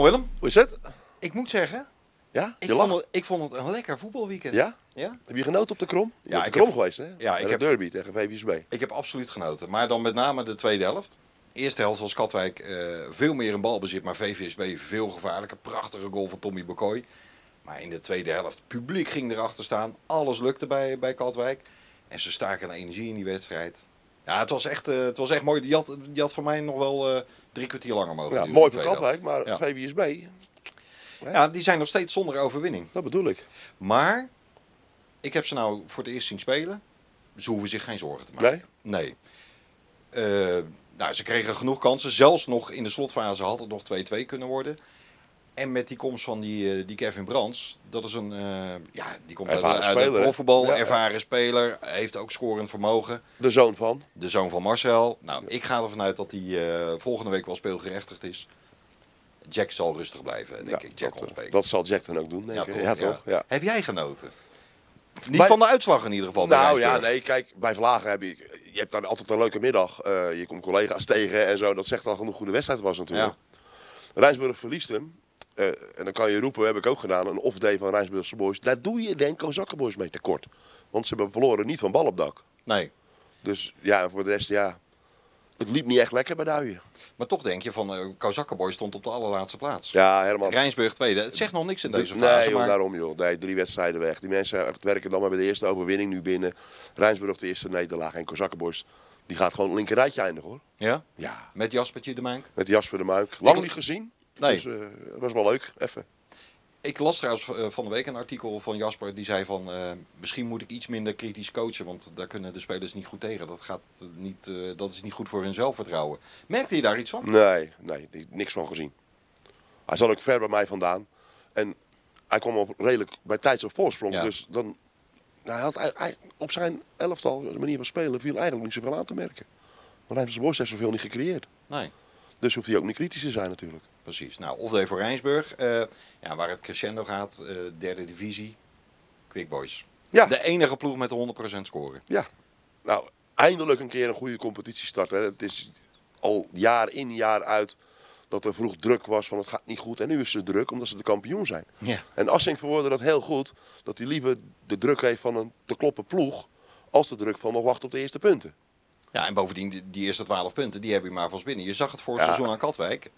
Willem, Hoe is het? ik moet zeggen, Ja? ik vond, het, ik vond het een lekker voetbalweekend. Ja? Ja? Heb je genoten op de Krom? Je Ja, ik de Krom heb- geweest, hè? Ja, ik de heb- derby tegen VVSB. Ik heb absoluut genoten. Maar dan met name de tweede helft. De eerste helft was Katwijk eh, veel meer in balbezit, maar VVSB veel gevaarlijker. Prachtige goal van Tommy Bokoy. Maar in de tweede helft, het publiek ging erachter staan. Alles lukte bij, bij Katwijk. En ze staken een energie in die wedstrijd. Ja, het was echt, eh, het was echt mooi. Die had, die had voor mij nog wel eh, drie kwartier langer mogen Ja, mooi voor Katwijk, maar Ja. Helft. Ja, die zijn nog steeds zonder overwinning. dat bedoel ik. Maar ik heb ze nou voor het eerst zien spelen. Ze hoeven zich geen zorgen te maken. Nee? Nee. Eh, nou, ze kregen genoeg kansen. Zelfs nog in de slotfase had het nog 2-2 kunnen worden. En met die komst van die, eh, die Kevin Brands, dat is een, eh, ja, die komt uit, Ervaren uit speler, Ja, ja. ervaren speler, heeft ook scorend vermogen. De zoon van. De zoon van Marcel. Nou, ik ga ervan uit dat hij eh, volgende week wel speelgerechtigd is. Jack zal rustig blijven, denk ik. Jack dat, dat zal Jack dan ook doen, denk ja, ik. toch? Ja, toch? Ja. Heb jij genoten? Niet Bij- van de uitslag in ieder geval. Nou ja, nee, kijk, bij Vlagen heb je, je hebt dan altijd een leuke middag. Je komt collega's tegen en zo. Dat zegt al genoeg hoe de wedstrijd was natuurlijk. Rijnsburg verliest hem. Eh, en dan kan je roepen, heb ik ook gedaan, een off-day van Rijnsburgse boys. Daar doe je denk ik Zakkenboys mee tekort. Want ze hebben verloren niet van bal op dak. Nee. Dus ja, voor de rest, ja. Het liep niet echt lekker bij Duien. Maar toch denk je van, uh, Kozakkenboy stond op de allerlaatste plaats. Ja, Herman. Rijnsburg tweede. Het zegt nog niks in deze nee, fase. joh, maar... daarom joh. Nee, drie wedstrijden weg. Die mensen werken dan maar bij de eerste overwinning nu binnen. Rijnsburg de eerste nederlaag en Kozakkenboys. Die gaat gewoon linker rijtje eindigen hoor. Ja? Ja. Met Jaspertje de Muink. Met Jasper de Muik. Lang niet gezien. Nee. Dus eh, dat was wel leuk. Even. Ik las trouwens eh, van de week een artikel van Jasper. Die zei van, eh, misschien moet ik iets minder kritisch coachen. Want daar kunnen de spelers niet goed tegen. Dat, gaat eh, niet, eh, dat is niet goed voor hun zelfvertrouwen. Merkte je daar iets van? Nee, nee, niks van gezien. Hij zat ook ver bij mij vandaan. En hij kwam op redelijk bij tijds op voorsprong. Ja. Dus dan, nou, hij had, hij- hij- op zijn elftal, manier van spelen, viel eigenlijk niet zoveel aan te merken. Want hij heeft zijn heeft zoveel niet gecreëerd. Nee. Dus hoeft hij ook niet kritisch te zijn natuurlijk. Precies. Nou, of de voor Rijnsburg. eh, ja, waar het crescendo gaat. eh, derde divisie. Quick Boys. Ja. De enige ploeg met de 100% scoren. Ja, nou, eindelijk een keer een goede competitiestart. Hè. Het is al jaar in, jaar uit dat er vroeg druk was van het gaat niet goed. En nu is het druk omdat ze de kampioen zijn. Ja. En Assink verwoordde dat heel goed. Dat hij liever de druk heeft van een te kloppen ploeg. Als de druk van nog wachten op de eerste punten. Ja, en bovendien, die, die eerste 12 punten, die heb je maar vast binnen. Je zag het voor het Ja. seizoen aan Katwijk.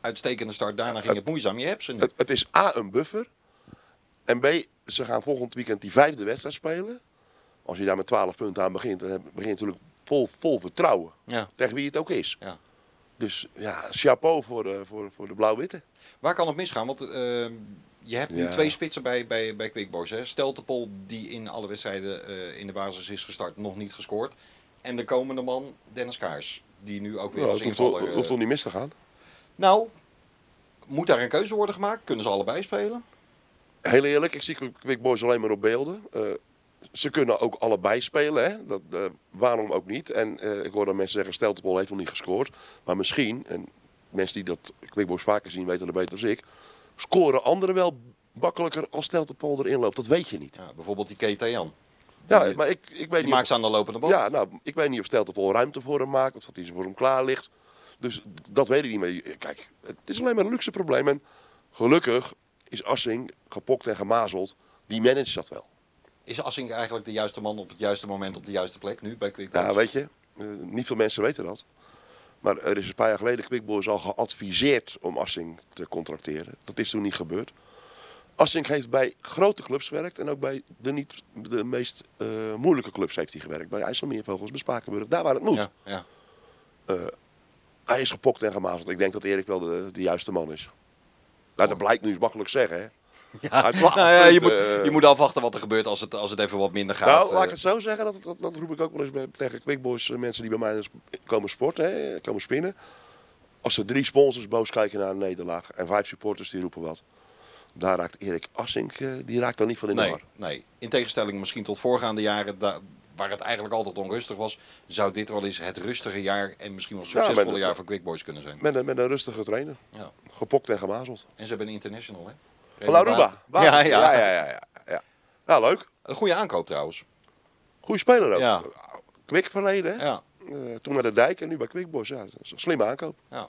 Uitstekende start, daarna ging het moeizaam. Je hebt ze nu. Het, het is A, een buffer. En B, ze gaan volgend weekend die vijfde wedstrijd spelen. Als je daar met 12 punten aan begint, dan begin je natuurlijk vol, vol vertrouwen. Ja. Tegen wie het ook is. Ja. Dus ja, chapeau voor de, voor, voor de blauw-witte. Waar kan het misgaan? Want eh, je hebt nu Ja. twee spitsen bij, bij, bij Quick Boys. Hè? Steltepol, die in alle wedstrijden eh, in de basis is gestart, nog niet gescoord. En de komende man, Dennis Kaars. Die nu ook weer Ja, als invaller... eh, hoeft toch niet mis te gaan? Nou, moet daar een keuze worden gemaakt? Kunnen ze allebei spelen? Heel eerlijk, ik zie Quick Boys alleen maar op beelden. Eh, ze kunnen ook allebei spelen, hè? Dat, eh, waarom ook niet? En eh, ik hoor dan mensen zeggen, Steltepol heeft nog niet gescoord. Maar misschien, en mensen die dat Quick Boys vaker zien weten dat beter dan ik... scoren anderen wel makkelijker als Steltepol erin loopt. Dat weet je niet. Ja, bijvoorbeeld die Keita Jan. Ja, maar ik, ik weet Die niet... maakt ze aan de lopende band. ja, nou, ik weet niet of Steltepol ruimte voor hem maakt. Of dat hij ze voor hem klaar ligt. Dus dat weet ik niet meer. Kijk, het is alleen maar een luxe probleem. En gelukkig is Assing gepokt en gemazeld. Die managt dat wel. Is Assink eigenlijk de juiste man op het juiste moment op de juiste plek nu bij Quick Boys? Ja, weet je, eh, niet veel mensen weten dat. Maar er is een paar jaar geleden Quick Boys al geadviseerd om Assing te contracteren. Dat is toen niet gebeurd. Assing heeft bij grote clubs gewerkt en ook bij de, niet, de meest eh, moeilijke clubs heeft hij gewerkt. Bij IJsselmeervogels, bij Spakenburg, daar waar het moet. Ja, ja. Hij is gepokt en gemazeld. Ik denk dat Erik wel de, de juiste man is. Nou, dat blijkt nu makkelijk zeggen, hè. Ja, Uit 12 nou ja, je, moet, eh. je moet afwachten wat er gebeurt als het, als het even wat minder gaat. Nou, laat ik eh. het zo zeggen. Dat, dat, dat roep ik ook wel eens bij, tegen Quickboys. eh, Mensen die bij mij komen sporten, hè, komen spinnen. Als er drie sponsors boos kijken naar een nederlaag. En vijf supporters die roepen wat. Daar raakt Erik Assink, die raakt dan niet van in de nee, war. nee, in tegenstelling misschien tot voorgaande jaren, da- waar het eigenlijk altijd onrustig was, zou dit wel eens het rustige jaar en misschien wel succesvolle jaar voor Quick Boys kunnen zijn. Met een, met een rustige trainer. Ja. Gepokt en gemazeld. En ze hebben een international, hè? Van Aruba. Ja, ja. ja, ja, ja, ja, ja. Nou, leuk. Een goede aankoop trouwens. Goeie speler ook. Ja. Quick verleden, hè. Ja, Eh, toen naar de dijk en nu bij Quickboys. Ja, dat is een slimme aankoop. ja.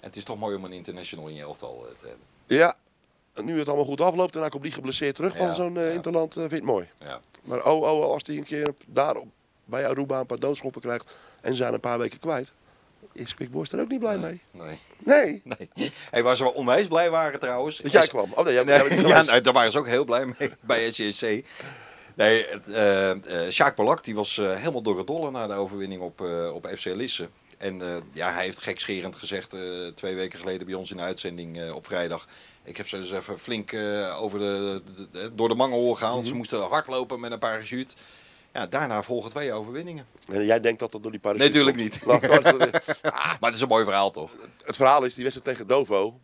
En het is toch mooi om een international in je elftal eh, te hebben. Ja, en nu het allemaal goed afloopt en hij komt die geblesseerd terug van Ja, zo'n ja. interland, vind ik mooi. Ja. Maar oh, oh, als hij een keer daar bij Aruba een paar doodschoppen krijgt en zijn een paar weken kwijt, is Quick Boys er ook niet blij mee. Nee. Nee, nee. Hey, waar ze wel onwijs blij waren trouwens. dat jij kwam. Oh nee, jij, Nee, jij bent niet ja, nou, daar waren ze ook heel blij mee bij SCSC. Nee, het, eh eh, Sjaak Balak die was eh, helemaal door het dolle na de overwinning op, op FC Lisse. En ja, hij heeft gekscherend gezegd twee weken geleden bij ons in de uitzending op vrijdag. Ik heb ze dus even flink eh, over de, de- de- door de mangel gehaald. Mhm. Ze moesten hardlopen met een parachute. Ja, daarna volgen twee overwinningen. En jij denkt dat dat door die parachute Nee, tuurlijk komt. niet. Nou, Maar het is een mooi verhaal toch? het verhaal is, die wedstrijd tegen Dovo,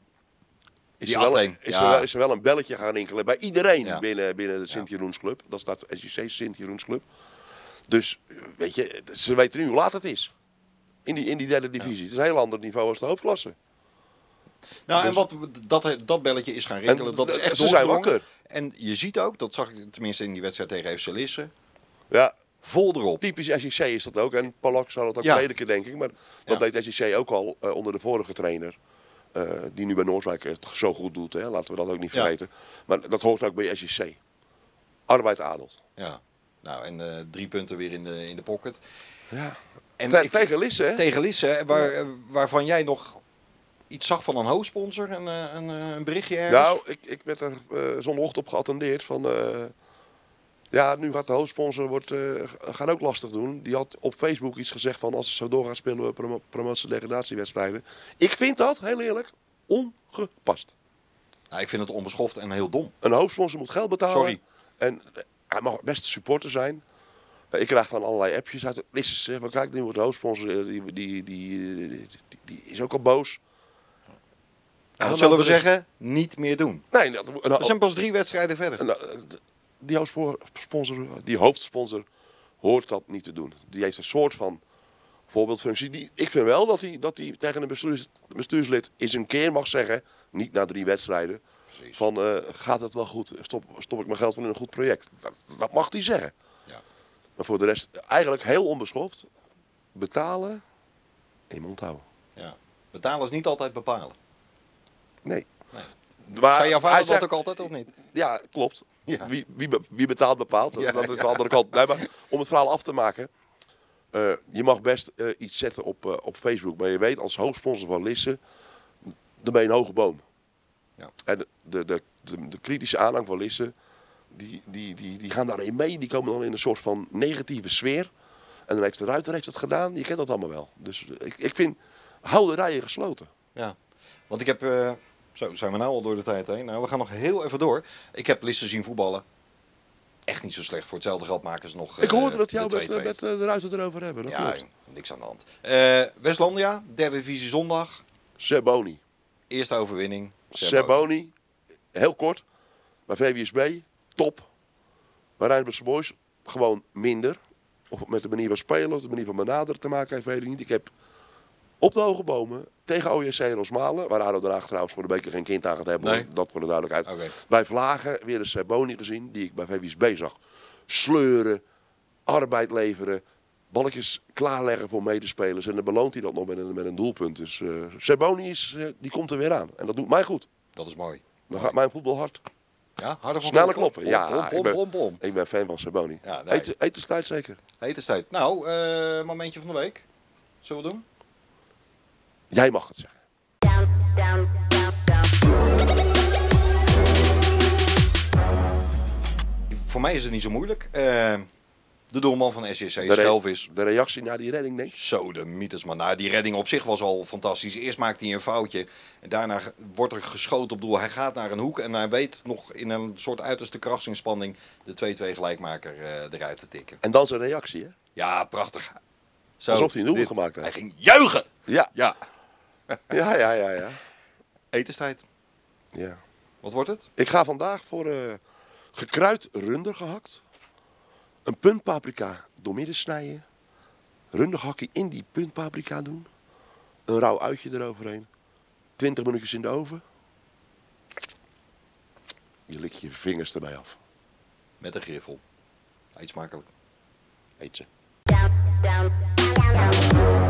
is, Die er wel, 8-1, is, ja. er wel, is er wel een belletje gaan rinkelen bij iedereen Ja. binnen, binnen de Sint-Jeroensclub. Dat staat SJC Sint-Jeroensclub. Dus, weet je, ze weten nu hoe laat het is. In die, in die derde divisie. Het is een heel ander niveau als de hoofdklasse. Nou, en Dus- wat, dat, dat belletje is gaan rinkelen, En dat is echt ze zijn wakker. En je ziet ook, dat zag ik tenminste in die wedstrijd tegen FC Lisse, Ja, vol erop. typisch SJC is dat ook. En Palak zou dat ook Ja. prediken, denk ik. Maar dat Ja. deed SJC ook al eh, onder de vorige trainer. eh, die nu bij Noordwijk het zo goed doet. Hè. Laten we dat ook niet Ja. vergeten. Maar dat hoort ook bij SJC. Arbeid adelt. Ja. Nou, en eh, drie punten weer in de, in de pocket. Ja. En ik- tegen Lisse, hè? tegen Lisse, waar, eh, waarvan jij nog iets zag van een hoofdsponsor, een, eh, een, eh, een berichtje ergens. Nou, ik, ik werd er eh zondagochtend op geattendeerd van... ja, nu gaat de hoofdsponsor wordt, gaan ook lastig doen. Die had op Facebook iets gezegd van... als het zo doorgaat spelen we promo promotie- degradatiewedstrijden. Ik vind dat, heel eerlijk, ongepast. Nou, ik vind het onbeschoft en heel dom. Een hoofdsponsor moet geld betalen. Sorry. En hij mag best een supporter zijn. Ik krijg dan allerlei appjes uit. Zegt van kijk, nu wordt de hoofdsponsor... die, die, die, die is ook al boos. Nou, wat zullen we is- zeggen? Niet meer doen. Nee, dat, een, We zijn pas drie wedstrijden verder. D- die hoofdsponsor, die hoofdsponsor hoort dat niet te doen. Die heeft een soort van voorbeeldfunctie. Die, ik vind wel dat hij, dat hij tegen een bestuurs, bestuurslid eens een keer mag zeggen, niet na drie wedstrijden, Precies. van eh, gaat het wel goed? Stop, stop ik mijn geld in een goed project? Dat, dat mag hij zeggen. Ja. Maar voor de rest eigenlijk heel onbeschoft. Betalen in mond houden. Ja. Betalen is niet altijd bepalen. Nee. Nee. Maar Zei jouw vader dat zegt- ook altijd of niet? Ja, klopt. Ja. Wie, wie, wie betaalt bepaalt. Dat, Ja, dat is de andere kant. Nee, maar om het verhaal af te maken. eh, je mag best eh, iets zetten op, eh, op Facebook. Maar je weet als hoofdsponsor van Lisse. Dan ben je een hoge boom. Ja. En de, de, de, de, kritische aanhang van Lisse. Die, die, die, die gaan daarin mee. Die komen dan in een soort van negatieve sfeer. En dan heeft de Ruiter heeft het gedaan. Je kent dat allemaal wel. Dus ik, ik vind. Hou de rijen gesloten. Ja. Want ik heb... eh, zo, zijn we nou al door de tijd heen? Nou, we gaan nog heel even door. Ik heb Lisse zien voetballen. Echt niet zo slecht. Voor hetzelfde geld maken ze nog ik eh, hoorde dat de jou met, 2-2. eh, met eh, de Ruiter erover hebben. Dat Ja, klopt. niks aan de hand. Eh, Westlandia, derde divisie zondag. Seboni. Eerste overwinning. Seboni, heel kort. Bij VWSB, top. Bij Rijnmondse Boys, gewoon minder. Of met de manier van spelen of de manier van benaderen te maken heeft, weet ik niet. Ik heb op de hoge bomen tegen OJC Rosmalen, waar ADO Den Haag trouwens voor de beker geen kind aan gaat hebben, Nee. dat voor de duidelijkheid. Oké. Bij Vlagen weer een Seboni gezien, die ik bij VWSB zag. Sleuren, arbeid leveren, balletjes klaarleggen voor medespelers. En dan beloont hij dat nog met een, met een doelpunt. Dus eh Seboni is, eh, die komt er weer aan. En dat doet mij goed. Dat is mooi. Dan gaat mijn voetbal hard. Ja, harder van Snelle kloppen. Ja, Pom, pom, ik ben-. Ik ben fan van Saboni. Ja, nee. Eten, etenstijd zeker. Etenstijd. Nou, eh, momentje van de week. Zullen we doen? Jij mag het zeggen. Voor mij is het niet zo moeilijk. Eh, de doelman van SCC, De, re- Schelvis. de reactie na die redding, denk ik. Zo, de mythes, man. Nou, die redding op zich was al fantastisch. Eerst maakt hij een foutje. En daarna wordt er geschoten op doel. Hij gaat naar een hoek. En hij weet nog in een soort uiterste krachtsinspanning de 2-2 gelijkmaker eh, eruit te tikken. En dan zijn reactie, hè? Ja, prachtig. Zo, Alsof hij een dit- gemaakt heeft. Hij ging juichen. Ja. Ja. Ja, ja, ja, ja. Etenstijd. ja. Wat wordt het? Ik ga vandaag voor eh, gekruid runder gehakt. Een punt paprika doormidden snijden. Rundergehakje in die punt paprika doen. Een rauw uitje eroverheen. 20 minuutjes in de oven. Je likt je vingers erbij af. Met een griffel. Eet smakelijk. Eet ze. down, down, down.